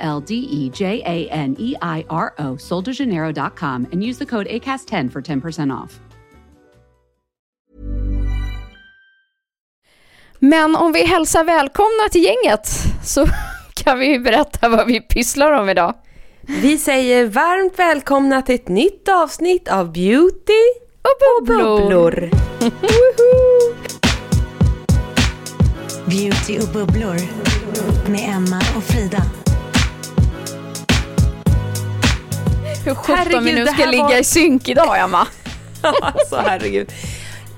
L D E J A N E I R O, soldejaneiro.com, and use the code ACAST10 for 10% off. Men om vi hälsar välkomna till gänget så kan vi ju berätta vad vi pysslar om idag. Vi säger varmt välkomna till ett nytt avsnitt av Beauty och bubblor. Beauty och bubblor med Emma och Frida. Hur sjutton vi nu ska ligga var- i synk idag, Emma. alltså herregud.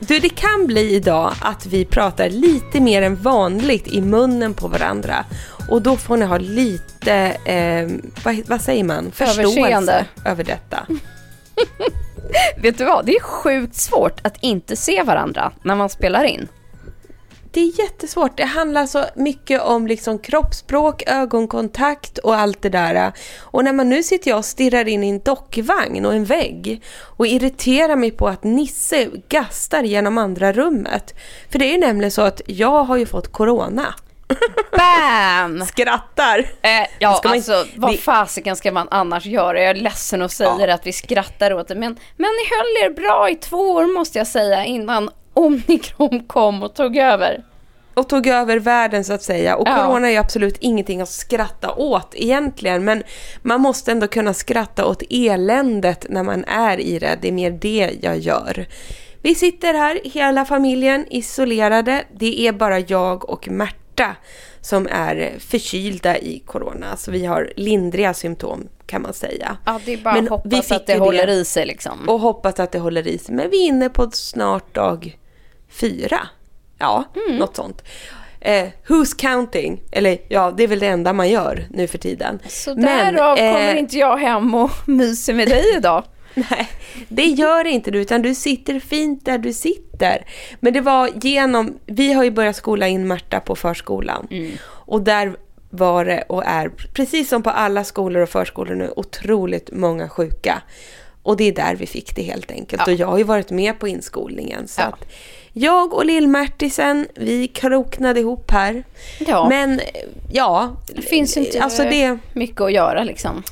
Du, det kan bli idag att vi pratar lite mer än vanligt i munnen på varandra. Och då får ni ha lite, eh, vad, vad säger man, förståelse Överseende. över detta. Vet du vad, det är sjukt svårt att inte se varandra när man spelar in. Det är jättesvårt. Det handlar så mycket om liksom kroppsspråk, ögonkontakt och allt det där. Och när man nu sitter jag och stirrar in i en dockvagn och en vägg och irriterar mig på att Nisse gastar genom andra rummet. För det är ju nämligen så att jag har ju fått corona. Bam! Skrattar! Eh, ja, Ska man- alltså vad fasiken ska man annars göra? Jag är ledsen och säger att vi skrattar åt det, men, men ni höll er bra i två år måste jag säga innan Omikron kom och tog över. och tog över världen så att säga. Och Ja. corona är ju absolut ingenting att skratta åt egentligen. Men man måste ändå kunna skratta åt eländet när man är i det. Det är mer det jag gör. Vi sitter här, hela familjen, isolerade. Det är bara jag och Märta som är förkylda i corona. Så vi har lindriga symptom kan man säga. Ja, det är bara Men att hoppas vi fick att det håller i sig liksom. Och hoppas att det håller i sig. Men vi är inne på snart dag fyra. Ja, Mm. något sånt. Eh, who's counting? Eller ja, det är väl det enda man gör nu för tiden. Så Men, därav eh, kommer inte jag hem och myser med dig idag. Nej, det gör inte du, utan du sitter fint där du sitter. Men det var genom, vi har ju börjat skola in Märta på förskolan. Mm. Och där var det och är, precis som på alla skolor och förskolor nu, otroligt många sjuka. Och det är där vi fick det helt enkelt. Och jag har ju varit med på inskolningen. Så Ja. att jag och lill-Märtisen, vi kroknade ihop här. Ja. Men ja, Det finns inte alltså det, mycket att göra liksom.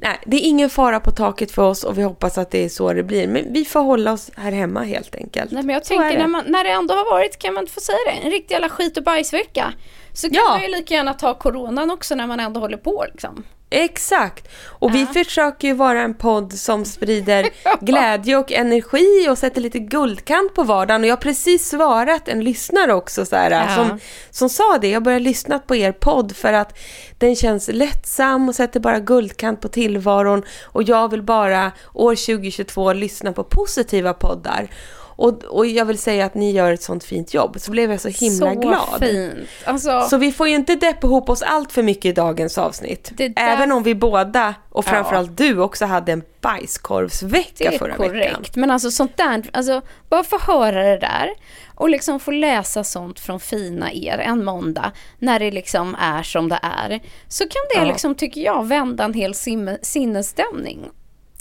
Nej, det är ingen fara på taket för oss och vi hoppas att det är så det blir. Men vi får hålla oss här hemma helt enkelt. Nej, men jag Så tänker det. när, man, när det ändå har varit, kan man inte få säga det, en riktig jävla skit och bajsvecka. Så kan Ja. man ju lika gärna ta coronan också när man ändå håller på liksom. Exakt! Och vi försöker ju vara en podd som sprider glädje och energi och sätter lite guldkant på vardagen. Och jag har precis svarat en lyssnare också så här, Ja. som, som sa det. Jag börjar lyssna på er podd för att den känns lättsam och sätter bara guldkant på tillvaron. Och jag vill bara år 2022 lyssna på positiva poddar. Och, och jag vill säga att ni gör ett sånt fint jobb. Så blev jag så himla så glad. fint. Alltså, Så vi får ju inte deppa ihop oss allt för mycket i dagens avsnitt. Det där- Även om vi båda, och Ja. framförallt du, också hade en bajskorvsvecka det är förra korrekt. veckan. Men alltså sånt där, alltså bara få höra det där och liksom få läsa sånt från fina er en måndag när det liksom är som det är. Så kan det Ja. liksom, tycker jag, vända en hel sinnesstämning.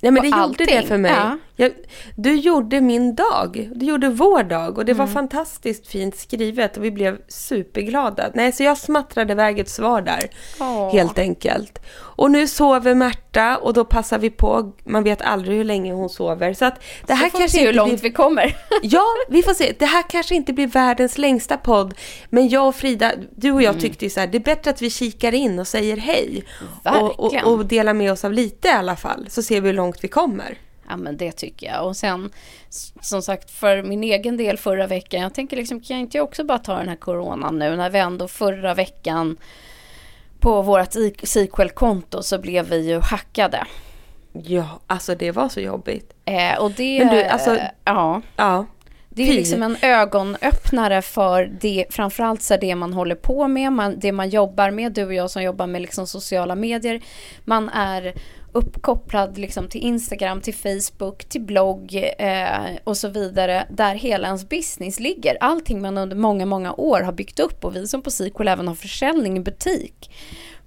Nej men det gjorde allting. det för mig. Ja. Jag, du gjorde min dag. Du gjorde vår dag och det Mm. var fantastiskt fint skrivet och vi blev superglada. Nej, så jag smattrade iväg ett svar där. Åh. Helt enkelt. Och nu sover Märta och då passar vi på. Man vet aldrig hur länge hon sover. Så att det här Så får vi kanske se hur inte långt blir... vi kommer. Ja, vi får se. Det här kanske inte blir världens längsta podd. Men jag och Frida, du och jag Mm. tyckte ju så här, det är bättre att vi kikar in och säger hej. Och, och, och delar med oss av lite i alla fall. Så ser vi hur långt vi kommer. Ja men det tycker jag. Och sen som sagt för min egen del förra veckan. Jag tänker liksom kan inte jag också bara ta den här coronan nu när vi ändå förra veckan på vårt sequel-konto så blev vi ju hackade. Ja, alltså det var så jobbigt. Eh, och det... Men du, alltså- Ja. Ja, det är liksom en ögonöppnare för det, framförallt så det man håller på med, man, det man jobbar med, du och jag som jobbar med liksom sociala medier. Man är uppkopplad liksom till Instagram, till Facebook, till blogg eh, och så vidare, där hela ens business ligger. Allting man under många, många år har byggt upp och vi som på Sequel även har försäljning i butik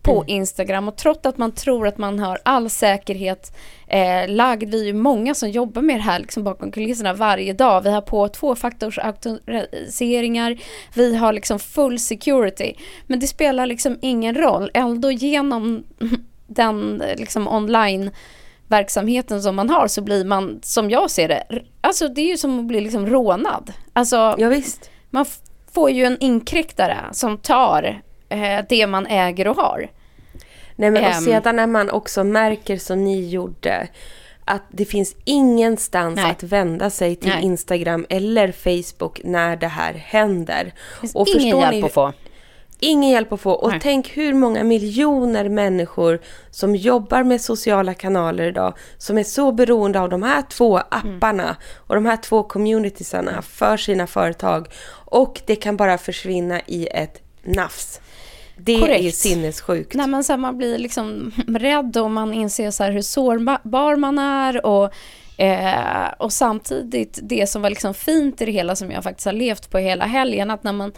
på Instagram och trots att man tror att man har all säkerhet eh, lagd, vi är ju många som jobbar med det här liksom bakom kulisserna varje dag. Vi har på tvåfaktorsautoriseringar, vi har liksom full security. Men det spelar liksom ingen roll, ändå genom den liksom online verksamheten som man har så blir man, som jag ser det, alltså det är ju som att bli liksom rånad. Alltså Ja, visst. man får ju en inkräktare som tar eh, det man äger och har. Nej, men och Ehm. sedan när man också märker som ni gjorde att det finns ingenstans Nej. att vända sig till Nej. Instagram eller Facebook när det här händer. finns Och ingen hjälp ni- att få. Ingen hjälp att få. Och Nej. tänk hur många miljoner människor som jobbar med sociala kanaler idag som är så beroende av de här två Mm. apparna och de här två communitiesarna för sina företag. Och det kan bara försvinna i ett nafs. Det är Korrekt. sinnessjukt. Nej, men så man blir liksom rädd och man inser så hur sårbar man är och, eh, och samtidigt det som var liksom fint i det hela som jag faktiskt har levt på hela helgen att när man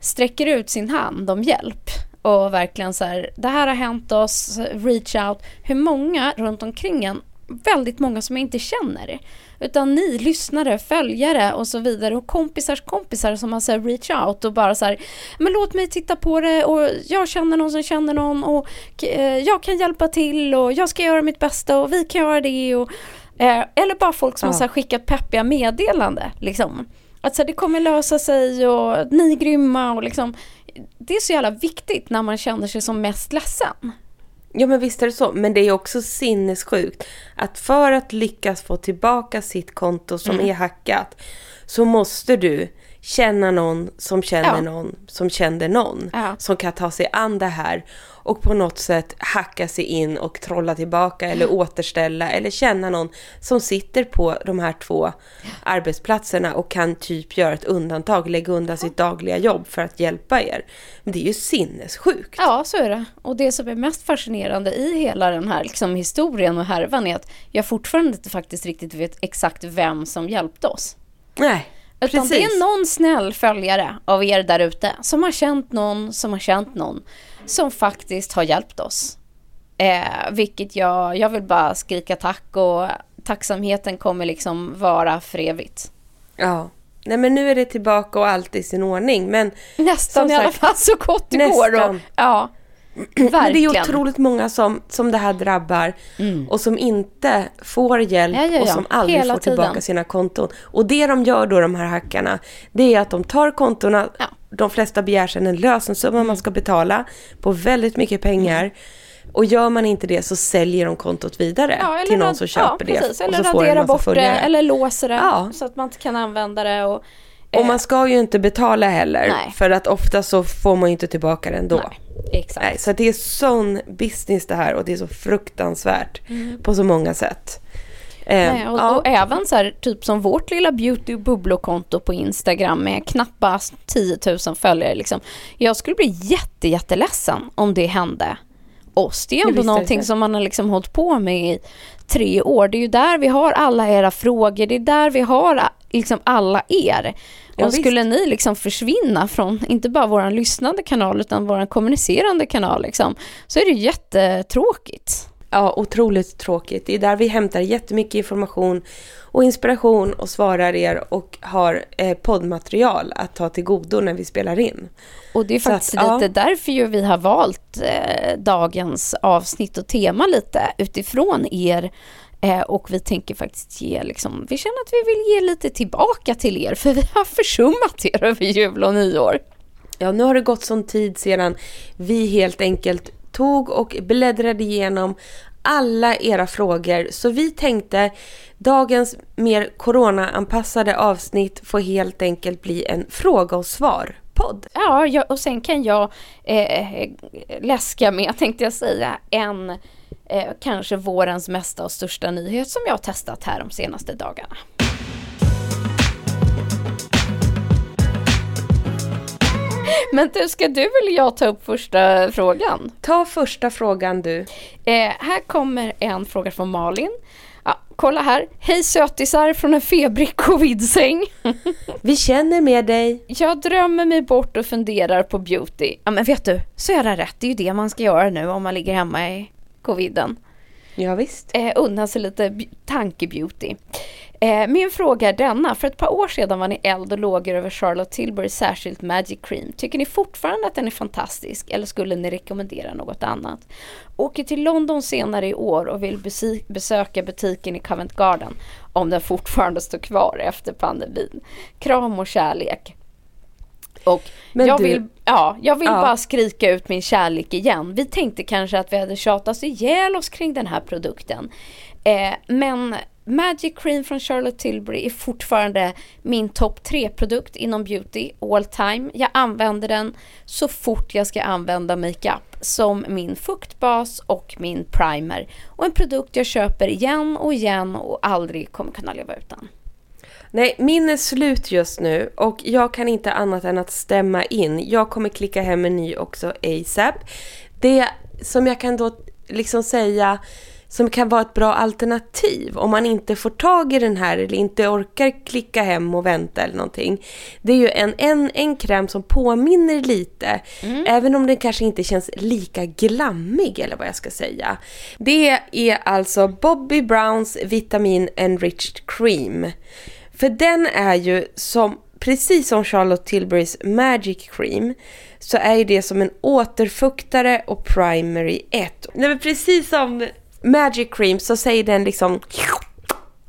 sträcker ut sin hand om hjälp och verkligen så här, det här har hänt oss, reach out. Hur många runt omkring en, väldigt många som jag inte känner. Utan ni lyssnare, följare och så vidare och kompisars kompisar som har så här reach out och bara så här, men låt mig titta på det och jag känner någon som känner någon och eh, jag kan hjälpa till och jag ska göra mitt bästa och vi kan göra det och eh, eller bara folk som Ja. har skickat peppiga meddelande liksom. Att så här, det kommer lösa sig och ni är grymma och liksom det är så jävla viktigt när man känner sig som mest ledsen. Ja men visst är det så. Men det är också sinnessjukt att för att lyckas få tillbaka sitt konto som Mm. är hackat så måste du känna någon som känner Ja. någon som kände någon Ja. som kan ta sig an det här och på något sätt hacka sig in och trolla tillbaka eller återställa eller känna någon som sitter på de här två arbetsplatserna och kan typ göra ett undantag, lägga undan sitt dagliga jobb för att hjälpa er. Men det är ju sinnessjukt. Ja, så är det. Och det som är mest fascinerande i hela den här liksom, historien och härvan är att jag fortfarande inte faktiskt riktigt vet exakt vem som hjälpte oss. Nej, Utan precis. det är någon snäll följare av er där ute som har känt någon som har känt någon som faktiskt har hjälpt oss. Eh, vilket jag, jag vill bara skrika tack och tacksamheten kommer liksom vara för evigt. Ja. Nej men nu är det tillbaka och allt i sin ordning. Men, Nästan i alla fall så gott det går. Och, nästan. Men det är verkligen. otroligt många som, som det här drabbar och som inte får hjälp Ja, ja, ja. och som aldrig Hela får tillbaka tiden. sina konton. Och det de gör då, de här hackarna, det är att de tar kontona. Mm. de flesta begär sen en lösensumma man ska betala på väldigt mycket pengar. Och gör man inte det så säljer de kontot vidare Ja, till någon som köper ja, det. Precis, och eller så får en radera massa bort det, eller låser det Ja. så att man inte kan använda det. Och, Och man ska ju inte betala heller. Nej. För att ofta så får man ju inte tillbaka det ändå. Nej, exakt. Nej, så det är sån business det här och det är så fruktansvärt på så många sätt. Eh, Mm. Nej, och, ja. och även så här, typ som vårt lilla beauty och bubblokonto på Instagram med knappast 10 000 följare. Liksom. Jag skulle bli jätte, jätteledsen om det hände oss. Det är ändå det någonting som man har liksom hållit på med i tre år. Det är ju där vi har alla era frågor. Det är där vi har liksom alla er. Ja, och skulle ni liksom försvinna från inte bara vår lyssnande kanal utan vår kommunicerande kanal liksom, så är det jättetråkigt. Ja, otroligt tråkigt. Det är där vi hämtar jättemycket information och inspiration och svarar er och har eh, poddmaterial att ta till godo när vi spelar in. Och det är faktiskt att, ja. lite därför ju vi har valt eh, dagens avsnitt och tema lite utifrån er. Eh, och vi tänker faktiskt ge liksom, vi känner att vi vill ge lite tillbaka till er för vi har försummat er över jul och nyår. Ja, nu har det gått sån tid sedan vi helt enkelt tog och bläddrade igenom alla era frågor. Så vi tänkte dagens mer coronaanpassade avsnitt får helt enkelt bli en fråga och svar-podd. Ja, jag, och sen kan jag eh, läska med, tänkte jag säga, en eh, kanske vårens mesta och största nyhet som jag har testat här de senaste dagarna. Men du, ska du eller jag ta upp första frågan? Ta första frågan du. Eh, här kommer en fråga från Malin. Ja, kolla här. Hej sötisar från en febrig covidsäng. Vi känner med dig. Jag drömmer mig bort och funderar på beauty. Ja men vet du, så är det rätt. Det är ju det man ska göra nu om man ligger hemma i coviden. Ja, visst. Eh, unna sig lite tankebeauty. Eh, min fråga är denna. För ett par år sedan var ni eld och lågor över Charlotte Tilbury särskilt Magic Cream. Tycker ni fortfarande att den är fantastisk eller skulle ni rekommendera något annat? Åker till London senare i år och vill besöka butiken i Covent Garden om den fortfarande står kvar efter pandemin. Kram och kärlek. Och Men jag du- vill, ja, jag vill Ja. bara skrika ut min kärlek igen. Vi tänkte kanske att vi hade tjatat ihjäl oss kring den här produkten. Eh, men Magic Cream från Charlotte Tilbury är fortfarande min topp tre produkt inom beauty all time. Jag använder den så fort jag ska använda makeup som min fuktbas och min primer. Och en produkt jag köper igen och igen och aldrig kommer kunna leva utan. Nej, min är slut just nu och jag kan inte annat än att stämma in. Jag kommer klicka hem en ny också ASAP. Det som jag kan då liksom säga som kan vara ett bra alternativ om man inte får tag i den här eller inte orkar klicka hem och vänta eller någonting. Det är ju en, en, en kräm som påminner lite, även om den kanske inte känns lika glammig eller vad jag ska säga. Det är alltså Bobby Browns Vitamin Enriched Cream. För den är ju som, precis som Charlotte Tilburys Magic Cream, så är det som en återfuktare och primer i ett. Nej men precis som Magic Cream så säger den liksom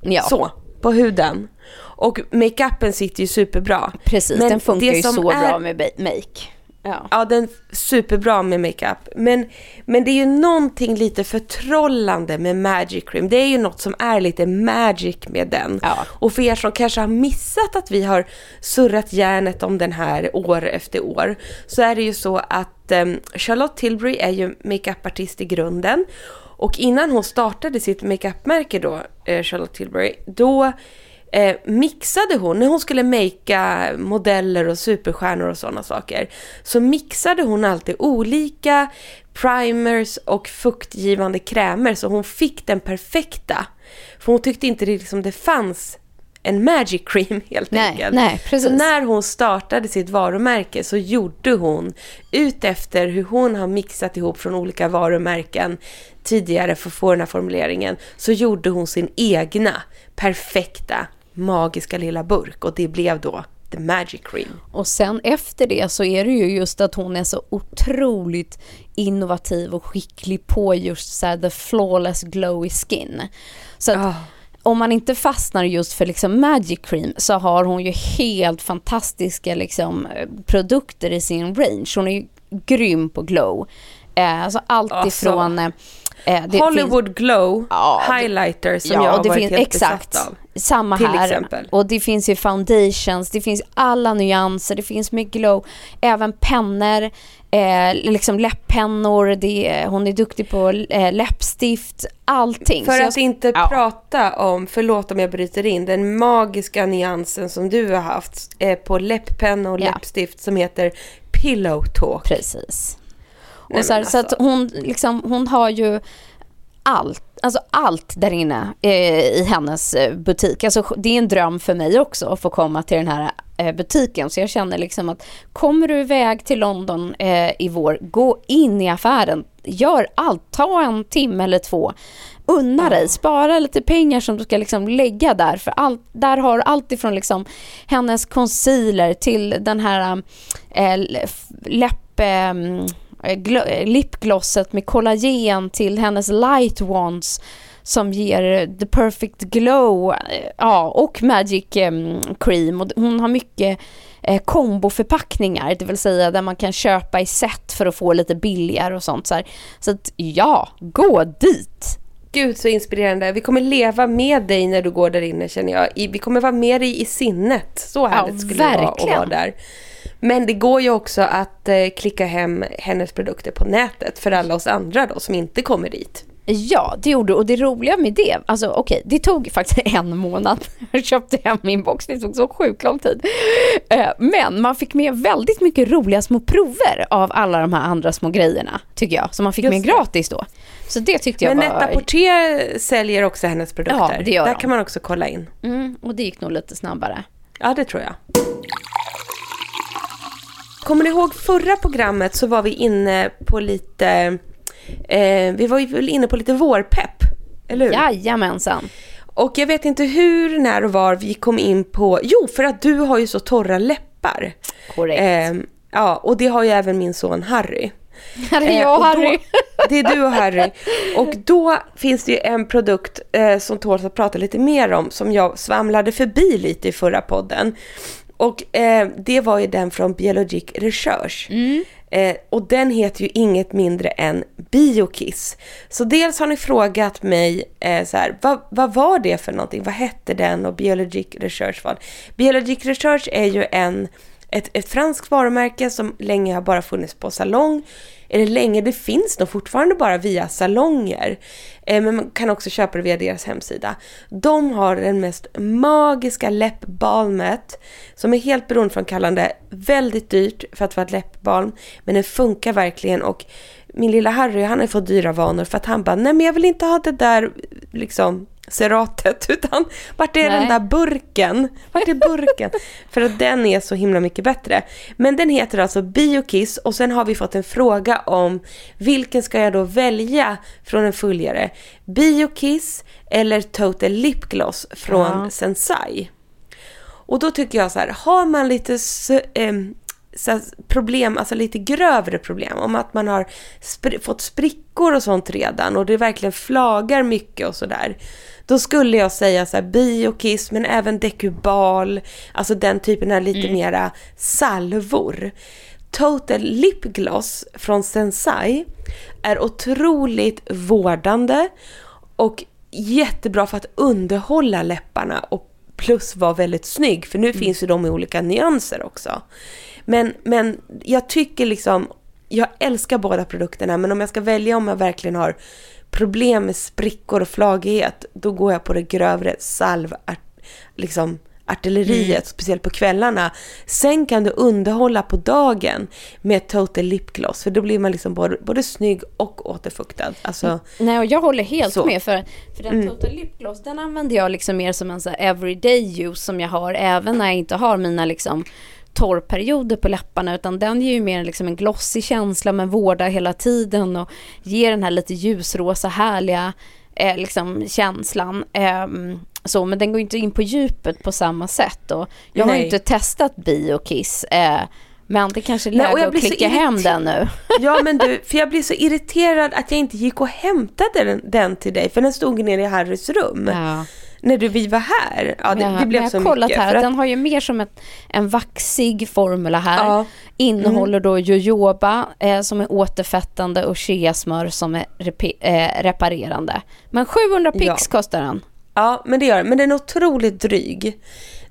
Ja, så på huden. Och makeupen sitter ju superbra. precis. Men den funkar ju så är- bra med make. Ja. Ja, den är superbra med makeup. Men, men det är ju någonting lite förtrollande med Magic Cream. Det är ju något som är lite magic med den. Ja. Och för er som kanske har missat att vi har surrat järnet om den här år efter år, så är det ju så att em, Charlotte Tilbury är ju makeupartist i grunden. Och innan hon startade sitt makeupmärke då, eh, Charlotte Tilbury, då eh, mixade hon, när hon skulle makea modeller och superstjärnor och sådana saker, så mixade hon alltid olika primers och fuktgivande krämer så hon fick den perfekta. För hon tyckte inte det, liksom, det fanns en magic cream helt Nej, enkelt. nej, precis. Så när hon startade sitt varumärke så gjorde hon ut efter hur hon har mixat ihop från olika varumärken tidigare för att få den här formuleringen så gjorde hon sin egna perfekta magiska lilla burk och det blev då The Magic Cream. Och sen efter det så är det ju just att hon är så otroligt innovativ och skicklig på just så the flawless glowy skin. Så att Ah. Om man inte fastnar just för liksom Magic Cream så har hon ju helt fantastiska liksom eh, produkter i sin range. Hon är ju grym på glow. Eh, alltså allt Alltså, ifrån... eh, Hollywood Glow Ja, highlighter som ja, jag har varit finns, helt exakt, besatt av. Samma Till här. exempel. Och det finns ju foundations, det finns alla nyanser, det finns med glow, även pennor, eh, liksom läpppennor, det, hon är duktig på eh, läppstift, allting. För Så jag- att inte ja. prata om, förlåt om jag bryter in, den magiska nyansen som du har haft eh, på läpppenna och läppstift som heter Pillow Talk. Precis. Och så, här, så att alltså. hon, liksom, hon har ju allt, alltså allt där inne eh, i hennes eh, butik. Alltså, det är en dröm för mig också att få komma till den här eh, butiken. Så jag känner liksom att kommer du iväg till London i vår, gå in i affären, gör allt, ta en timme eller två. Unna dig, spara lite pengar som du ska liksom lägga där. För allt, där har du allt ifrån liksom hennes concealer till den här eh, läpp... Eh, lipglosset med kollagen till hennes light wands som ger the perfect glow eh, ja, och magic em, cream. Och hon har mycket eh, komboförpackningar, det vill säga där man kan köpa i set för att få lite billigare och sånt. Så, här. så att ja, gå dit! Gud så inspirerande. Vi kommer leva med dig när du går där inne känner jag. Vi kommer vara med dig i sinnet. Så härligt skulle det vara att vara där. Men det går ju också att eh, klicka hem hennes produkter på nätet för alla oss andra då som inte kommer dit. Ja, det gjorde och det roliga med det, alltså okej, det tog faktiskt en månad. Jag köpte hem min box, det tog så sjukt lång tid. Eh, Men man fick med väldigt mycket roliga små prover av alla de här andra små grejerna, tycker jag, som man fick Just med det. gratis då. Så det tyckte jag Men var... Netta säljer också hennes produkter. Ja, det gör Där de. kan man också kolla in. Mm, och det gick nog lite snabbare. Ja, det tror jag. Kommer ni ihåg förra programmet så var vi inne på lite... Eh, vi var ju inne på lite vårpepp, eller hur? Jajamensan. Och jag vet inte hur, när och var vi kom in på... Jo, för att du har ju så torra läppar. Korrekt. Eh, ja, och det har ju även min son Harry. Här är jag och och då- Harry. Det är du och Harry. Och då finns det ju en produkt eh, som tål att prata lite mer om, som jag svamlade förbi lite i förra podden. Och eh, det var ju den från Biologic Research. Eh, och den heter ju inget mindre än Biokiss. Så dels har ni frågat mig eh, så här, vad, vad var det för någonting? Vad hette den? Och Biologic Research var Biologic Research är ju en ett, ett franskt varumärke som länge har bara funnits på salong. Eller länge, det finns nog fortfarande bara via salonger. Eh, men man kan också köpa det via deras hemsida. De har den mest magiska läppbalmet som är helt beroendeframkallande. Väldigt dyrt för att vara ett läppbalm. Men den funkar verkligen och min lilla Harry han har fått dyra vanor för att han bara, nej men jag vill inte ha det där liksom seratet utan vart är den Nej. där burken? Vart är burken? För att den är så himla mycket bättre. Men den heter alltså Biokiss och sen har vi fått en fråga om vilken ska jag då välja från en följare? Biokiss eller Total Lip Gloss från Ja. Sensai? Och då tycker jag så här, har man lite här problem, alltså lite grövre problem, om att man har spr- fått sprickor och sånt redan och det verkligen flagar mycket och sådär. Då skulle jag säga så här Biokiss men även Decubal, alltså den typen av lite mera salvor. Total Lip Gloss från Sensai är otroligt vårdande och jättebra för att underhålla läpparna och plus vara väldigt snygg för nu finns ju de i olika nyanser också. Men, men jag tycker liksom, jag älskar båda produkterna men om jag ska välja om jag verkligen har problem med sprickor och flagighet då går jag på det grövre salv, liksom artilleriet, speciellt på kvällarna. Sen kan du underhålla på dagen med Total Lip Gloss för då blir man liksom både, både snygg och återfuktad. Alltså, Nej, och jag håller helt Så. med för, för den Total Lip Gloss den använder jag liksom mer som en så everyday use som jag har även när jag inte har mina liksom torrperioder på läpparna utan den ger ju mer liksom en glossig känsla men vårdar hela tiden och ger den här lite ljusrosa härliga eh, liksom känslan. Ehm, så, men den går inte in på djupet på samma sätt och jag har Nej. inte testat Biokiss eh, men det kanske är läge att klicka hem den nu. Ja men du, för jag blir så irriterad att jag inte gick och hämtade den, den till dig för den stod nere i Harrys rum. Ja. När du, vi var här. Ja, det, Ja, det blev jag så har kollat mycket. här, att- den har ju mer som ett, en vaxig formula här. Ja. Innehåller då jojoba eh, som är återfettande och cheasmör som är repi- eh, reparerande. Men 700 pix Ja. kostar den. Ja, men det gör det. Men den är otroligt dryg.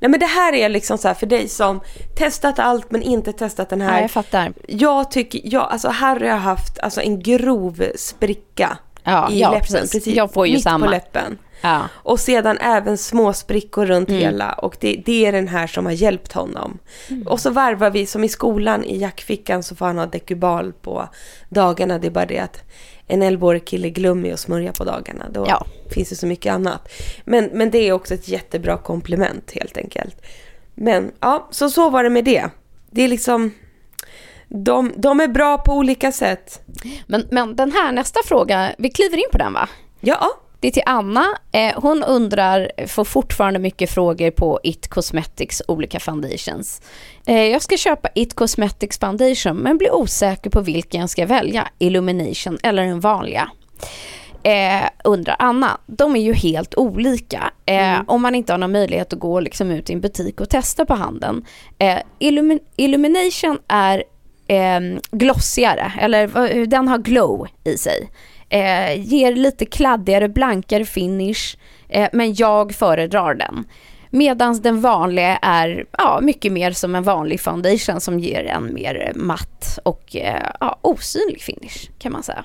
Nej men det här är liksom så här för dig som testat allt men inte testat den Ja, här. jag fattar. Jag tycker, ja, alltså Harry har haft alltså, en grov spricka Ja, i ja, läppen. precis. Jag får ju mitt samma. på läppen. Ja. Och sedan även små sprickor runt Mm. hela och det, det är den här som har hjälpt honom. Mm. Och så varvar vi som i skolan i jackfickan så får han ha dekubal på dagarna. Det är bara det att en 11-årig kille glömmer att smörja på dagarna. Då Ja. finns det så mycket annat. Men, men det är också ett jättebra komplement helt enkelt. Men ja, så så var det med det. Det är liksom... De, de är bra på olika sätt. Men, men den här nästa fråga, vi kliver in på den va? Ja, Det är till Anna. Eh, hon undrar, får fortfarande mycket frågor på It Cosmetics olika foundations. Eh, jag ska köpa It Cosmetics foundation men blir osäker på vilken jag ska välja, Illumination eller den vanliga. Eh, undrar Anna. De är ju helt olika. Eh, Om man inte har någon möjlighet att gå liksom ut i en butik och testa på handen. Eh, Illumi- Illumination är eh, glossigare, eller den har glow i sig. Eh, ger lite kladdigare, blankare finish, eh, men jag föredrar den. Medan den vanliga är ja, mycket mer som en vanlig foundation som ger en mer matt och eh, ja, osynlig finish kan man säga.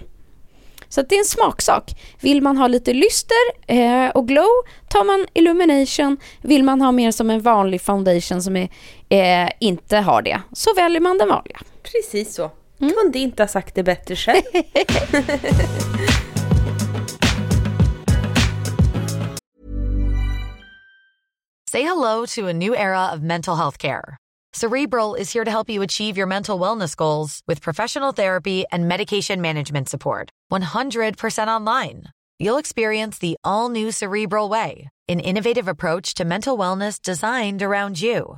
Så att det är en smaksak. Vill man ha lite lyster eh, och glow tar man Illumination. Vill man ha mer som en vanlig foundation som är, eh, inte har det så väljer man den vanliga. Precis så. Mm. Kunde inte ha sagt det bättre själv. Say hello to a new era of mental health care. Cerebral is here to help you achieve your mental wellness goals with professional therapy and medication management support. 100% online. You'll experience the all new Cerebral Way, an innovative approach to mental wellness designed around you.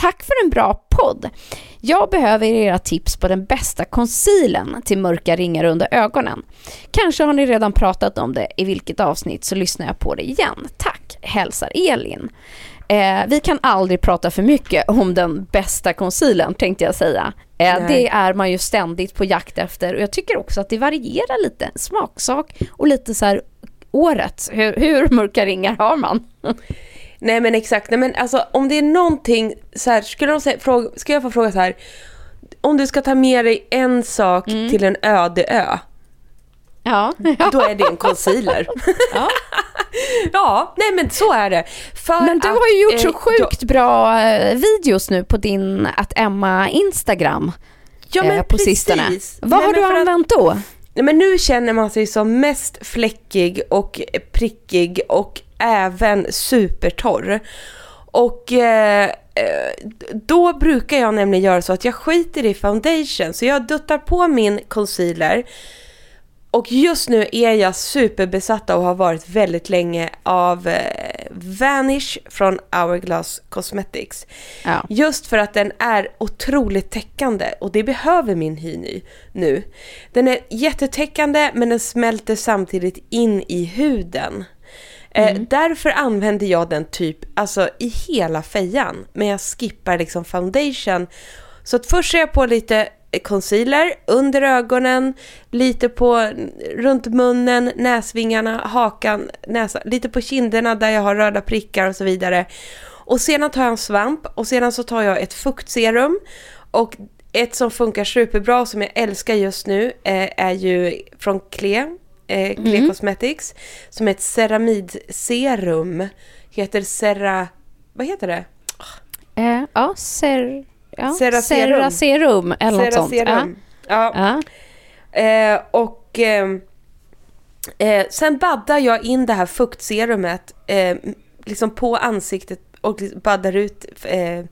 Tack för en bra podd. Jag behöver era tips på den bästa concealern till mörka ringar under ögonen. Kanske har ni redan pratat om det i vilket avsnitt så lyssnar jag på det igen. Tack, hälsar Elin. Eh, vi kan aldrig prata för mycket om den bästa concealern tänkte jag säga. Eh, det är man ju ständigt på jakt efter och jag tycker också att det varierar lite, smaksak och lite så här året. Hur, hur mörka ringar har man? Nej men exakt, nej men alltså om det är någonting så här, skulle de säga, fråga, ska jag få fråga så här, om du ska ta med dig en sak Mm. till en öde ö, Ja. då är det en concealer. Ja. ja, nej men så är det. För Men du att, har ju gjort så eh, sjukt bra eh, videos nu på din att Emma Instagram ja, eh, men på precis. sistone. Nej, Vad har men du för att- använt då? Nej, men nu känner man sig som mest fläckig och prickig och även supertorr. Och eh, eh, då brukar jag nämligen göra så att jag skiter i foundation. Så jag duttar på min concealer. Och just nu är jag superbesatt och har varit väldigt länge av eh, Vanish från Hourglass Cosmetics. Ja. Just för att den är otroligt täckande och det behöver min hy nu- nu. Den är jättetäckande men den smälter samtidigt in i huden. Eh, därför använder jag den typ alltså i hela fejan. Men jag skippar liksom foundation. Så att först ser jag på lite concealer under ögonen, lite på runt munnen, näsvingarna, hakan, näsan, lite på kinderna där jag har röda prickar och så vidare. Och sedan tar jag en svamp och sedan så tar jag ett fuktserum och ett som funkar superbra och som jag älskar just nu eh, är ju från Klee, eh, Klee Cosmetics som är ett ceramidserum. Heter Cera... Vad heter det? Eh, ja, ser, ja, Ceraserum. Ceraserum eller något sånt. Ja. Ja. Ja. Eh, och eh, eh, sen baddar jag in det här fuktserumet eh, liksom på ansiktet och baddar ut eh,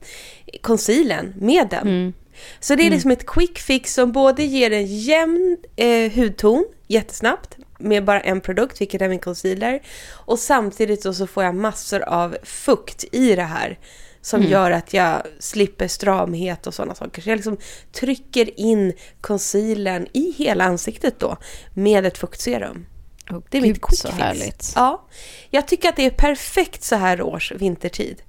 concealern med den. Mm. Så det är liksom ett quick fix som både ger en jämn eh, hudton jättesnabbt med bara en produkt, vilket är min concealer. Och samtidigt så, så får jag massor av fukt i det här som gör att jag slipper stramhet och sådana saker. Så jag liksom trycker in concealern i hela ansiktet då med ett fuktserum. Oh, Det är Gud, mitt quick så fix. härligt. Ja, jag tycker att det är perfekt så här års vintertid.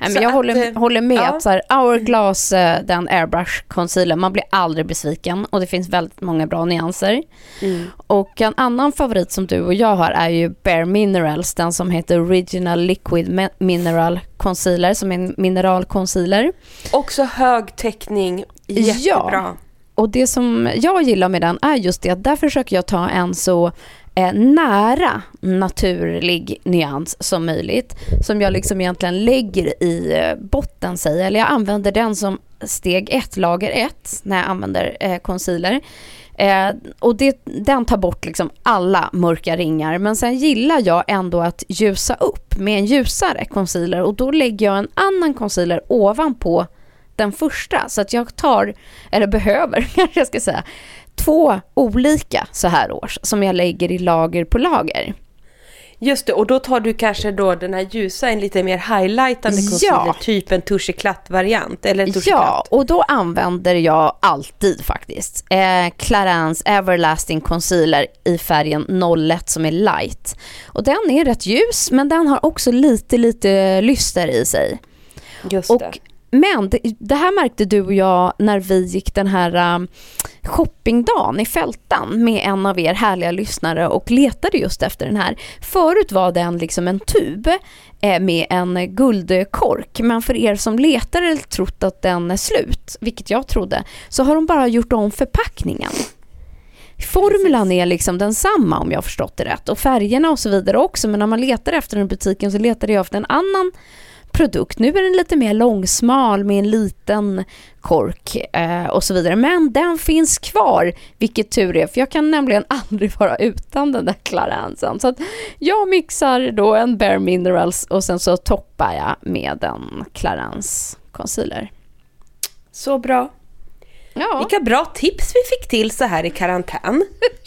Nej, men jag att, håller, eh, håller med. ja. Att så här, Hourglass, eh, den airbrush concealer, man blir aldrig besviken och det finns väldigt många bra nyanser. Mm. Och en annan favorit som du och jag har är ju Bare Minerals, den som heter Original Liquid Mineral Concealer, som är en mineralconcealer. Också hög täckning, jättebra. Och det som jag gillar med den är just det att där försöker jag ta en så Eh, nära naturlig nyans som möjligt. Som jag liksom egentligen lägger i eh, botten säger Eller jag använder den som steg ett, lager ett, när jag använder eh, concealer. Eh, och det, den tar bort liksom alla mörka ringar. Men sen gillar jag ändå att ljusa upp med en ljusare concealer. Och då lägger jag en annan concealer ovanpå den första. Så att jag tar, eller behöver kanske jag ska säga, två olika så här års som jag lägger i lager på lager. Just det, och då tar du kanske då den här ljusa, en lite mer highlightande Ja. concealer, typ en touche-klatt-variant. Eller en Ja, och då använder jag alltid faktiskt eh, Clarins Everlasting Concealer i färgen 01 som är light. Och den är rätt ljus men den har också lite, lite lyster i sig. Just Och, det. Men det, det här märkte du och jag när vi gick den här um, shoppingdagen i Fältan med en av er härliga lyssnare och letade just efter den här. Förut var den liksom en tub eh, med en guldkork men för er som letar eller trott att den är slut, vilket jag trodde, så har de bara gjort om förpackningen. Formulan är liksom densamma om jag har förstått det rätt och färgerna och så vidare också men när man letar efter den i butiken så letar jag efter en annan produkt. Nu är den lite mer långsmal med en liten kork eh, och så vidare. Men den finns kvar, vilket tur är. För jag kan nämligen aldrig vara utan den där Clarensen. Så att jag mixar då en Bare Minerals och sen så toppar jag med en Clarence concealer. Så bra. Ja. Vilka bra tips vi fick till så här i karantän,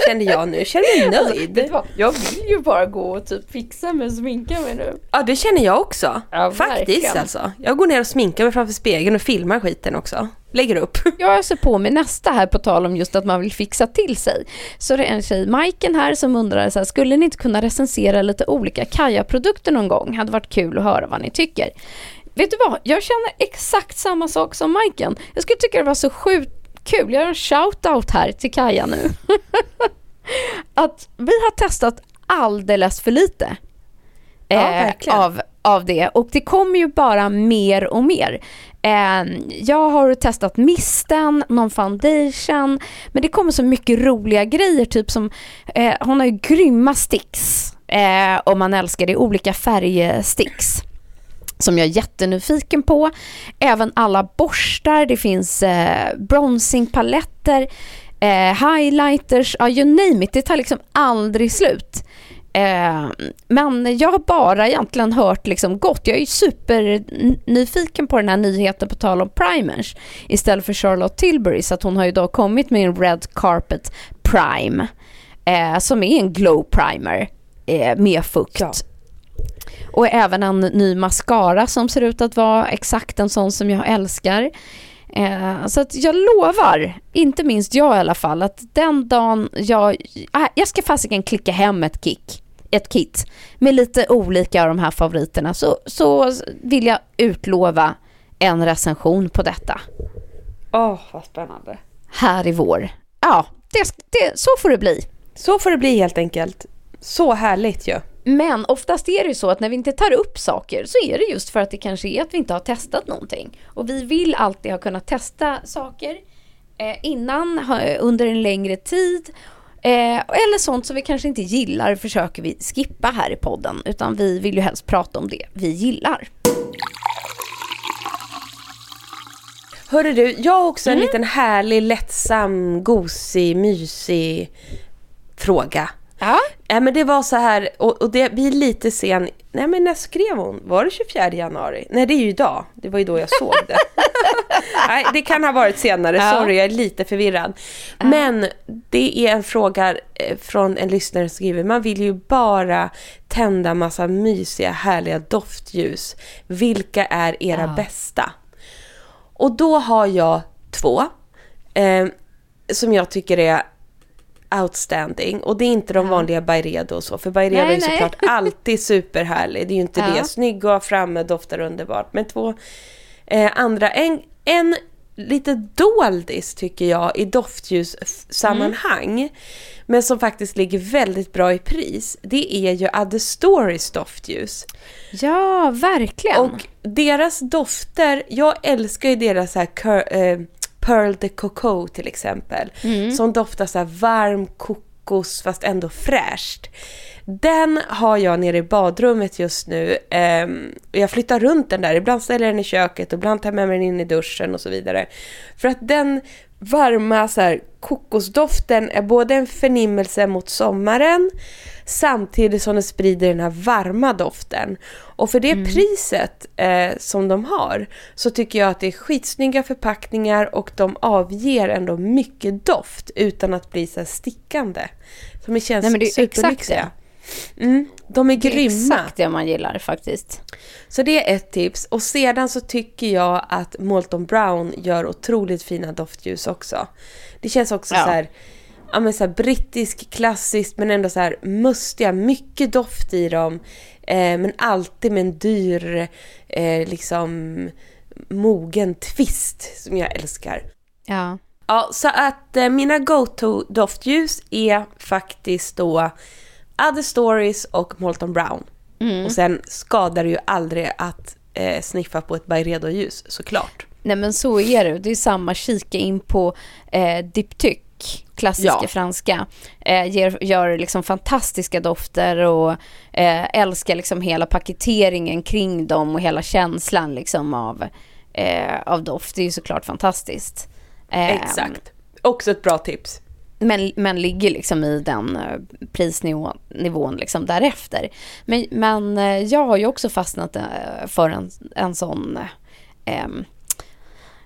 kände jag nu. Känner mig Alltså, nöjd. Jag vill ju bara gå och typ fixa mig och sminka mig nu. Ja, det känner jag också. Ja, Faktiskt verkligen. alltså. Jag går ner och sminkar mig framför spegeln och filmar skiten också. Lägger upp. Jag ser på mig nästa här på tal om just att man vill fixa till sig. Så det är en tjej, Majken här, som undrar så här, skulle ni inte kunna recensera lite olika Kaja-produkter någon gång? Hade varit kul att höra vad ni tycker. Vet du vad? Jag känner exakt samma sak som Majken. Jag skulle tycka det var så sjukt kul. Jag gör en shout-out här till Kaja nu. att vi har testat alldeles för lite eh, av, av det. Och det kommer ju bara mer och mer. Eh, jag har testat misten, någon foundation, men det kommer så mycket roliga grejer, typ som, eh, hon har ju grymma sticks, eh, om man älskar det, olika färgsticks som jag är jättenyfiken på. Även alla borstar, det finns eh, bronzingpaletter, eh, highlighters, ja you name it, det tar liksom aldrig slut. Eh, men jag har bara egentligen hört liksom gott. Jag är ju supernyfiken på den här nyheten på tal om primers. Istället för Charlotte Tilbury så att hon har ju då kommit med en Red Carpet Prime. Eh, som är en glow primer eh, med fukt. Ja. Och även en ny mascara som ser ut att vara exakt en sån som jag älskar. Eh, så att jag lovar, inte minst jag i alla fall, att den dagen jag... Äh, jag ska fasiken klicka hem ett kick. Ett kit med lite olika av de här favoriterna så, så vill jag utlova en recension på detta Åh, vad spännande. här i vår. Ja, det, det, så får det bli. Så får det bli helt enkelt. Så härligt ju. Men oftast är det ju så att när vi inte tar upp saker så är det just för att det kanske är att vi inte har testat någonting. Och vi vill alltid ha kunnat testa saker eh, innan, under en längre tid. Eh, eller sånt som vi kanske inte gillar försöker vi skippa här i podden. Utan vi vill ju helst prata om det vi gillar. Hörru du, jag har också en liten härlig, lättsam, gosig, mysig fråga. Ja. Ja, men det var så här, och, och det blir lite sen. Nej, men när skrev hon? Var det 24 januari? Nej, det är ju idag. Det var ju då jag såg det. Nej, det kan ha varit senare. Ja. Sorry, jag är lite förvirrad. Men det är en fråga eh, från en lyssnare som skriver. Man vill ju bara tända massa mysiga, härliga doftljus. Vilka är era Ja. bästa? Och då har jag två. Eh, som jag tycker är outstanding. Och det är inte de vanliga Byredo och så, för Byredo Nej, är nej. såklart alltid superhärlig. Det är ju inte Ja. det. Snygg och framme, doftar underbart. Men två eh, andra, en, en lite doldis tycker jag i doftljussammanhang. Men som faktiskt ligger väldigt bra i pris. Det är ju Other Stories doftljus. Ja, verkligen. Och deras dofter, jag älskar ju deras så här eh, Pearl de Coco till exempel. Som doftar så varm kokos fast ändå fräscht. Den har jag nere i badrummet just nu. och jag flyttar runt den där. Ibland ställer jag den i köket och ibland tar jag med mig den in i duschen och så vidare. För att den varma så här, kokosdoften är både en förnimmelse mot sommaren samtidigt som den sprider den här varma doften. Och för det priset eh, som de har så tycker jag att det är skitsnygga förpackningar och de avger ändå mycket doft utan att bli så stickande. Så det känns Nej, men det är exakt superlyxiga. Mm, de är det är grymma. exakt det man gillar faktiskt. Så det är ett tips. Och sedan så tycker jag att Molton Brown gör otroligt fina doftljus också. Det känns också Ja. så här, ja men så brittisk, klassiskt men ändå så här mustiga, mycket doft i dem. Eh, men alltid med en dyr, eh, liksom mogen twist som jag älskar. Ja. Ja, så att eh, mina go-to doftljus är faktiskt då Other Stories och Molton Brown. Och sen skadar det ju aldrig att eh, sniffa på ett Byredo-ljus såklart. Nej men så är det. Det är samma kika in på eh, Diptyque, klassiska Ja. franska. Eh, ger, gör liksom fantastiska dofter och eh, älskar liksom hela paketeringen kring dem och hela känslan liksom av, eh, av doft. Det är ju såklart fantastiskt. Eh, Exakt. Också ett bra tips. Men, men ligger liksom i den eh, prisnivån nivån liksom därefter. Men, men eh, jag har ju också fastnat eh, för en, en sån, eh, em,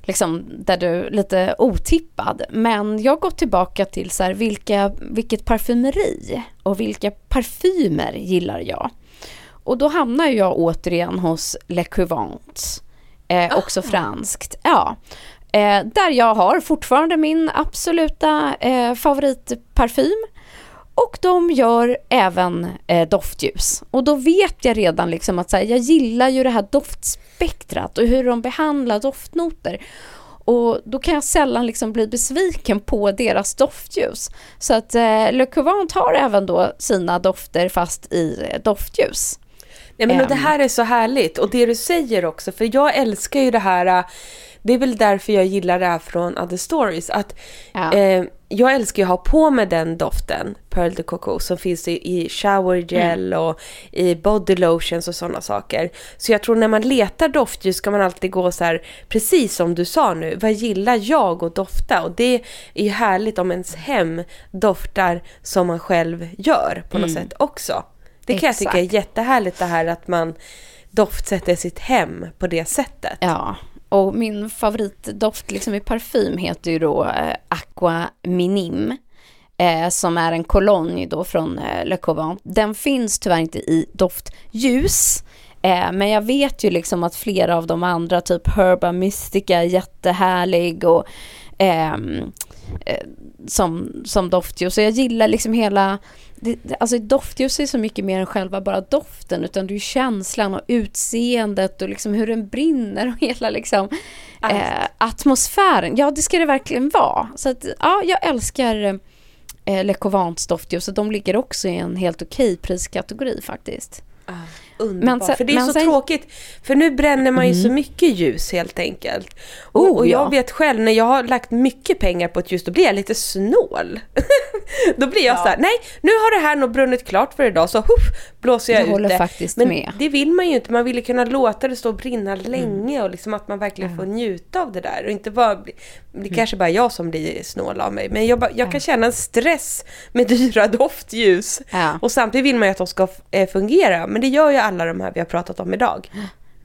liksom där du lite otippad. Men jag har gått tillbaka till så här, vilka, vilket parfymeri och vilka parfymer gillar jag? Och då hamnar jag återigen hos Le Couvent. Eh, också franskt. Ja. Eh, där jag har fortfarande min absoluta eh, favoritparfym. Och de gör även eh, doftljus. Och då vet jag redan liksom att här, jag gillar ju det här doftspektrat och hur de behandlar doftnoter. Och då kan jag sällan liksom bli besviken på deras doftljus. Så att eh, Le Couvent har även då sina dofter fast i eh, doftljus. Nej, men och det här är så härligt. Och det du säger också, för jag älskar ju det här. äh, Det är väl därför jag gillar det här från Other Stories. Att Ja. eh, jag älskar ju att ha på med den doften, Pearl de Coco, som finns i, i shower gel Mm. och i body lotions och sådana saker. Så jag tror när man letar doftljus ska man alltid gå så här, precis som du sa nu, vad gillar jag att dofta? Och det är ju härligt om ens hem doftar som man själv gör på något sätt också. Det kan jag tycka är Exakt. jättehärligt det här att man doftsätter sitt hem på det sättet. Ja, och min favoritdoft liksom i parfym heter ju då eh, Aqua Minim. Eh, som är en kolonj då från eh, Le Couvent. Den finns tyvärr inte i doftljus. Eh, men jag vet ju liksom att flera av de andra, typ Herba Mystica, jättehärlig och ehm, eh, som, som doftljus. Så jag gillar liksom hela, det, alltså doftljus är så mycket mer än själva bara doften utan det är känslan och utseendet och liksom hur den brinner och hela liksom eh, atmosfären. Ja, det ska det verkligen vara. Så att, ja, jag älskar eh, Le Covents doftljus och de ligger också i en helt okej priskategori faktiskt. Underbart. Men sen- för det är så sen- tråkigt. För nu bränner man ju så mycket ljus helt enkelt. Och, Oh, och jag ja. vet själv, när jag har lagt mycket pengar på ett ljus, då blir jag lite snål. då blir jag så här, nej, nu har det här nog brunnit klart för idag, så huff, blåser jag Jag ut håller det. faktiskt Men med. det vill man ju inte, man vill ju kunna låta det stå och brinna Mm. länge och liksom att man verkligen får njuta av det där. Och inte bara, det Mm. kanske bara jag som blir snål av mig, men jag, bara, jag kan känna en stress med dyra doftljus. Ja. Och samtidigt vill man ju att de ska eh, fungera, men det gör ju alla de här vi har pratat om idag.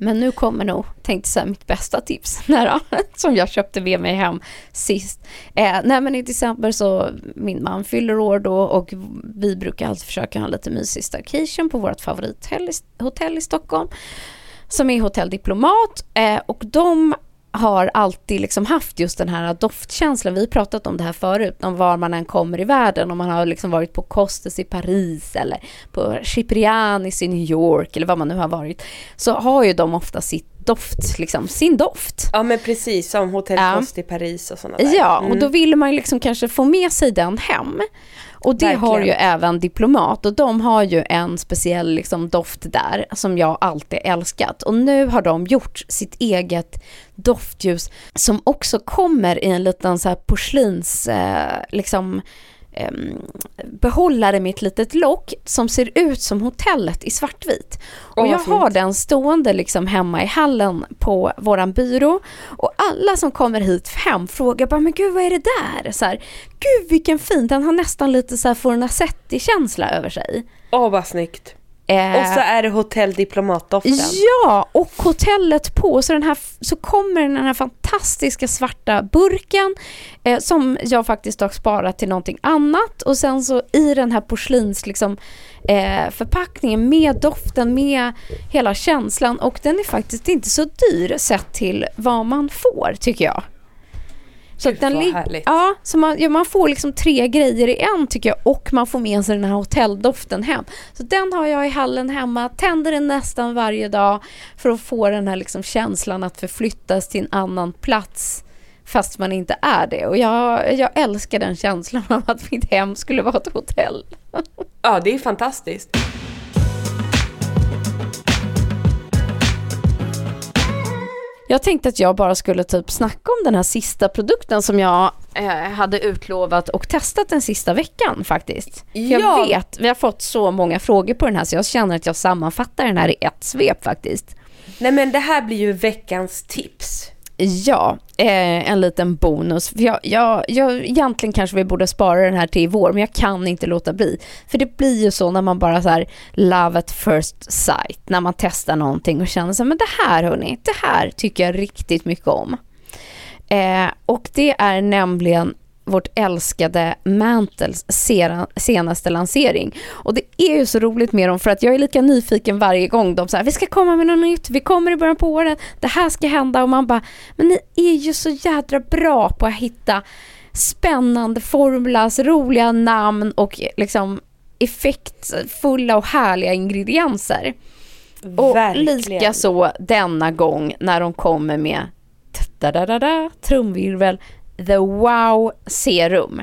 Men nu kommer nog, tänkte säga mitt bästa tips, nära, som jag köpte med mig hem sist. Eh, nej men i december så, min man fyller år då och vi brukar alltid försöka ha en lite mysig staycation på vårt favorithotell i, hotell i Stockholm. Som är Hotell Diplomat eh, och de har alltid liksom haft just den här doftkänslan. Vi har pratat om det här förut, om var man än kommer i världen. Om man har liksom varit på Costes i Paris eller på Ciprianis i New York eller vad man nu har varit. Så har ju de ofta sitt doft, liksom, sin doft. Ja men precis, som Hotell Ja. Cost i Paris och sådana där. Ja, och Mm. då vill man ju liksom kanske få med sig den hem. Och det Verkligen. har ju även Diplomat och de har ju en speciell liksom doft där som jag alltid älskat. Och nu har de gjort sitt eget doftljus som också kommer i en liten så här porslins, eh, liksom behållare med ett litet lock som ser ut som hotellet i svartvit. Och jag har den stående liksom hemma i hallen på våran byrå och alla som kommer hit hem frågar bara men gud vad är det där? Så här, gud vilken fin, den har nästan lite så här Fornasetti-känsla över sig. Åh vad snyggt. Eh, Och så är det Hotell Diplomat-doften. Ja, och hotellet på, så, den här, så kommer den här fantastiska svarta burken eh, som jag faktiskt har sparat till någonting annat och sen så i den här porslins liksom, eh, förpackningen med doften, med hela känslan och den är faktiskt inte så dyr sett till vad man får tycker jag. Så Gud, den härligt. Ja, så man, ja, man får liksom tre grejer i en tycker jag och man får med sig den här hotelldoften hem. Så den har jag i hallen hemma, tänder den nästan varje dag för att få den här liksom känslan att förflyttas till en annan plats fast man inte är det. Och jag, jag älskar den känslan av att mitt hem skulle vara ett hotell. Ja, det är fantastiskt. Jag tänkte att jag bara skulle typ snacka om den här sista produkten som jag eh, hade utlovat och testat den sista veckan faktiskt. Ja. Jag vet, vi har fått så många frågor på den här så jag känner att jag sammanfattar den här i ett svep faktiskt. Nej men det här blir ju veckans tips. Ja, eh, en liten bonus. För jag, jag, jag, egentligen kanske vi borde spara den här till i vår, men jag kan inte låta bli. För det blir ju så när man bara så här love at first sight, när man testar någonting och känner så här, men det här hörni, det här tycker jag riktigt mycket om. Eh, och det är nämligen vårt älskade Mantles senaste lansering. Och det är ju så roligt med dem för att jag är lika nyfiken varje gång de säger vi ska komma med något nytt, vi kommer i början på året, det här ska hända och man bara, men ni är ju så jädra bra på att hitta spännande formulas, roliga namn och liksom effektfulla och härliga ingredienser. Och Verkligen. lika så denna gång när de kommer med trumvirvel, The Wow Serum.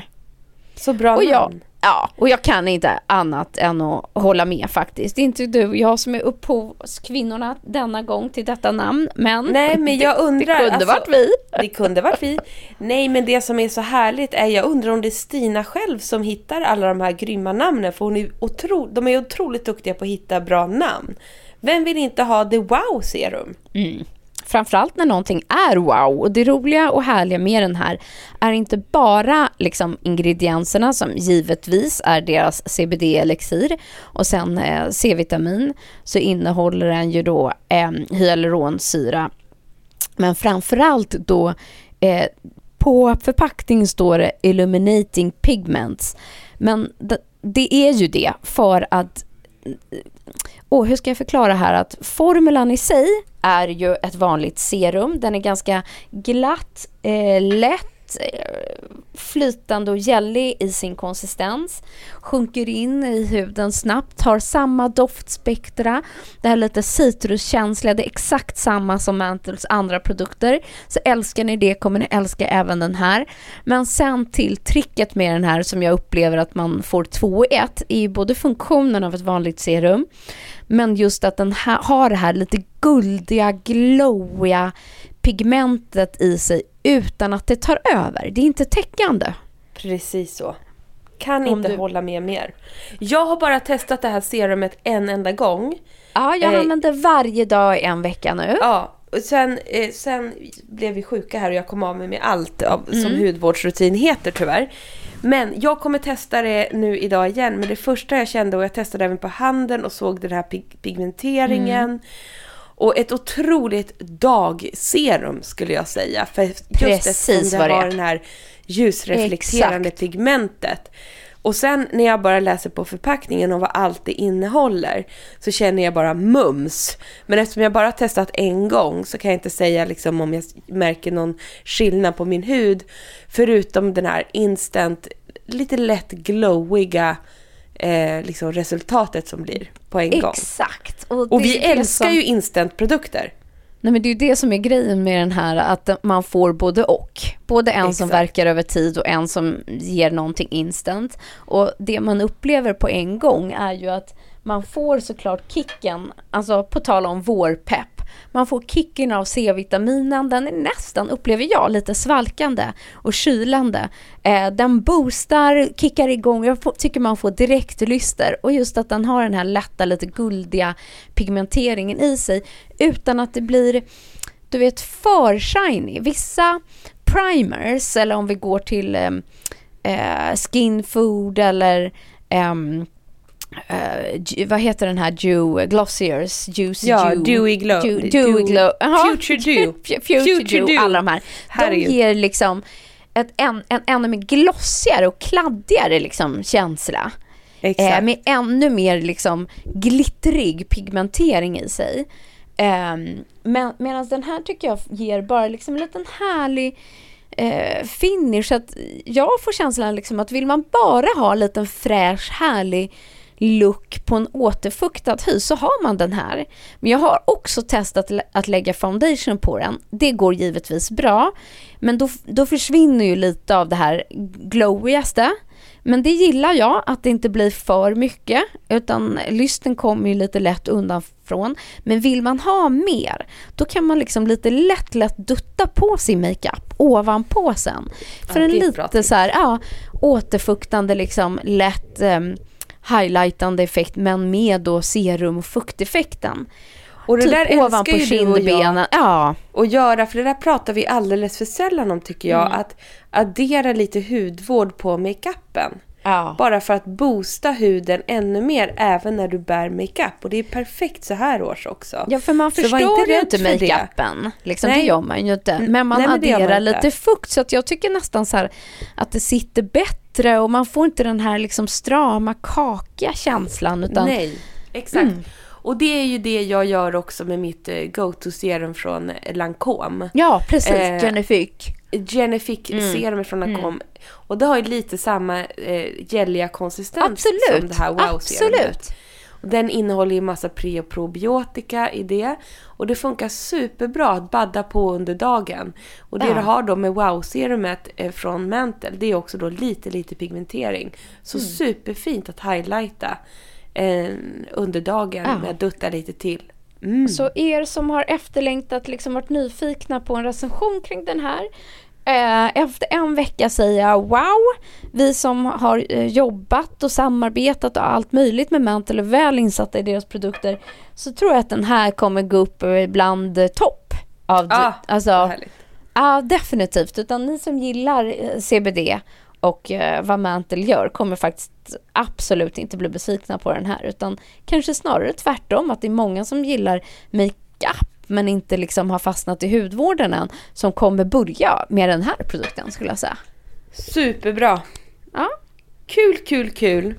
Så bra Och jag, namn. ja, och jag kan inte annat än att hålla med faktiskt. Det är inte du och jag som är upphovskvinnorna denna gång till detta namn, men, Nej, men jag det, undrar, det kunde alltså- varit vi. Det kunde varit vi. Nej, men det som är så härligt är, jag undrar om det är Stina själv som hittar alla de här grymma namnen, för hon är otro, de är otroligt duktiga på att hitta bra namn. Vem vill inte ha The Wow Serum? Framförallt när någonting är wow. Och det roliga och härliga med den här är inte bara liksom ingredienserna som givetvis är deras CBD-elixir och sen eh, C-vitamin så innehåller den ju då eh, hyaluronsyra. Men framförallt då eh, på förpackning står det illuminating pigments. Men det, det är ju det för att och hur ska jag förklara här att formulan i sig är ju ett vanligt serum. Den är ganska glatt, eh, lätt, väldigt eh, flytande och gällig i sin konsistens. Sjunker in i huden snabbt, har samma doftspektra. Det här lite citruskänsliga, det är exakt samma som Mantles andra produkter. Så älskar ni det kommer ni älska även den här. Men sen till tricket med den här som jag upplever att man får två i ett är ju både funktionen av ett vanligt serum men just att den här, har det här lite guldiga, glowiga pigmentet i sig utan att det tar över. Det är inte täckande. Precis så. Kan Om inte du- hålla med mer. Jag har bara testat det här serumet en enda gång. Ja, jag Eh, använder varje dag i en vecka nu. Ja, och sen, eh, sen blev vi sjuka här och jag kom av mig med allt av, som hudvårdsrutin heter tyvärr. Men jag kommer testa det nu idag igen. Men det första jag kände, och jag testade även på handen och såg den här pig- pigmenteringen. Och ett otroligt dagserum skulle jag säga. För just Precis eftersom det det har den här ljusreflekterande Exakt. pigmentet. Och sen när jag bara läser på förpackningen och vad allt det innehåller så känner jag bara mums. Men eftersom jag bara testat en gång så kan jag inte säga liksom om jag märker någon skillnad på min hud. Förutom den här instant, lite lätt glowiga eh, liksom resultatet som blir på en gång. Exakt. Och det vi älskar som- ju instantprodukter. Nej men det är ju det som är grejen med den här att man får både och. Både en som Exakt. verkar över tid och en som ger någonting instant. Och det man upplever på en gång är ju att man får såklart kicken, alltså på tal om vårpepp. Man får kicken av C-vitaminen, den är nästan, upplever jag, lite svalkande och kylande. Eh, den boostar, kickar igång, jag får, tycker man får direkt lyster. Och just att den har den här lätta, lite guldiga pigmenteringen i sig utan att det blir, du vet, för shiny. Vissa primers, eller om vi går till eh, eh skin food eller ehm, eh, ju- vad heter den här Dew, Glossiers, Juicy Ja, Dew. Dewy Glow. Dew, Dew- Dewy Glow. Jaha. Future Dew. Future, Future Dew, alla de här. Herregud. De ger liksom ett, en, en ännu mer glossigare och kladdigare liksom känsla. Exakt. Eh, med ännu mer liksom glittrig pigmentering i sig. Eh, men, Medan den här tycker jag ger bara liksom en liten härlig eh, finish. Så att jag får känslan liksom att vill man bara ha en liten fräsch, härlig look på en återfuktad hy så har man den här. Men jag har också testat att lägga foundation på den. Det går givetvis bra. Men då, då försvinner ju lite av det här glowigaste. Men det gillar jag, att det inte blir för mycket. Utan lysten kommer ju lite lätt undanfrån. Men vill man ha mer, då kan man liksom lite lätt, lätt dutta på sin makeup ovanpå sen. För Ja, en lite så här, ja, återfuktande, liksom lätt um, highlightande effekt men med då serum och fukteffekten. och det typ där älskar ju du och jag. Ja, att göra, för det där pratar vi alldeles för sällan om tycker jag. Mm. Att addera lite hudvård på makeupen. ja. Bara för att boosta huden ännu mer även när du bär makeup. Och det är perfekt så här års också. Ja, för man Så förstår inte ju inte makeupen. Liksom, det gör man ju inte. Mm, Men man nej, men man adderar inte. lite fukt så att jag tycker nästan så här att det sitter bättre och man får inte den här liksom strama, kakiga känslan. Utan, Nej, exakt. Och det är ju det jag gör också med mitt eh, go-to-serum från Lancome. Ja, precis. Eh, Genifique. Genifique Mm. serum från Lancome. Och det har ju lite samma eh, gälliga konsistens Absolut. som det här wow-serumet. Absolut. Den innehåller ju massa pre och probiotika i det. Och det funkar superbra att badda på under dagen. Och det Ja. du har då med wow-serumet eh, från Mantle, det är också då lite, lite pigmentering. Så Mm. superfint att highlighta eh, under dagen Ja. med att dutta lite till. Mm. Så er som har efterlängtat, liksom varit nyfikna på en recension kring den här. Eh, efter en vecka säger jag wow, vi som har eh, jobbat och samarbetat och allt möjligt med Mantle är väl insatta i deras produkter. Så tror jag att den här kommer gå upp eh, bland topp. Av, Ah, alltså. Ja, definitivt. Utan ni som gillar CBD och eh, vad Mantle gör kommer faktiskt absolut inte bli besvikna på den här. Utan kanske snarare tvärtom, att det är många som gillar makeup men inte liksom har fastnat i hudvården än som kommer börja med den här produkten skulle jag säga. Superbra. Ja. Kul, kul, kul.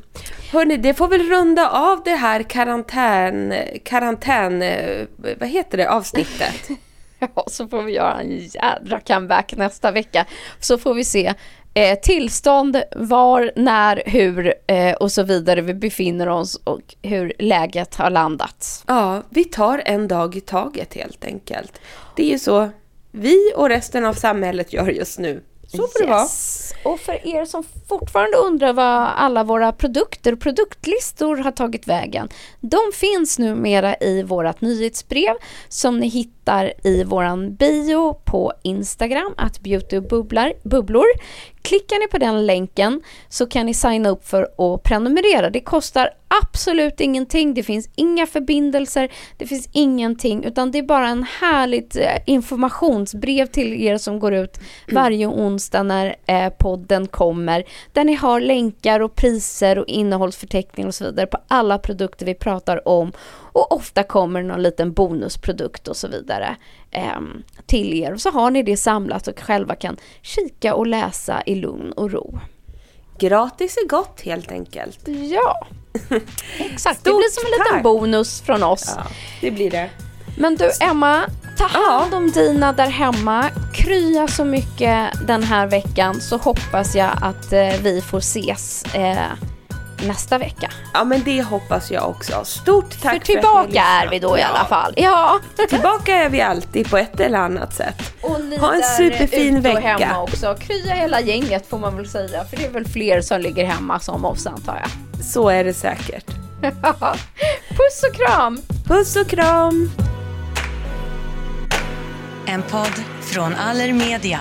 Hörni, det får väl runda av det här karantän, karantän, eh, vad heter det, avsnittet. Ja, så får vi göra en jädra comeback nästa vecka. Så får vi se eh, tillstånd, var, när, hur eh, och så vidare vi befinner oss och hur läget har landat. Ja, vi tar en dag i taget helt enkelt. Det är ju så vi och resten av samhället gör just nu. Så får det vara. Yes. Och för er som fortfarande undrar vad alla våra produkter och produktlistor har tagit vägen. De finns numera i vårt nyhetsbrev som ni hittar i våran bio på Instagram, att beautybubblor. Klickar ni på den länken så kan ni signa upp för att prenumerera. Det kostar absolut ingenting, det finns inga förbindelser, det finns ingenting utan det är bara en härligt eh, informationsbrev till er som går ut varje onsdag när eh, podden kommer. Där ni har länkar och priser och innehållsförteckning och så vidare på alla produkter vi pratar om. Och ofta kommer någon liten bonusprodukt och så vidare ehm, till er. Och så har ni det samlat och själva kan kika och läsa i lugn och ro. Gratis är gott helt enkelt. Ja, exakt. det Stort blir som en liten tack. bonus från oss. Ja, det blir det. Men du Emma, ta hand om dina där hemma. Krya så mycket den här veckan så hoppas jag att eh, vi får ses eh, nästa vecka. Ja, men det hoppas jag också. Stort tack För för, att tillbaka lyssnat. är vi då i alla fall. Ja. Tillbaka är vi alltid på ett eller annat sätt. Och ni Ha en där superfin ute och vecka. hemma också. Krya hela gänget får man väl säga. För det är väl fler som ligger hemma som oss antar jag. Så är det säkert. Puss och kram! Puss och kram! En podd från Allermedia.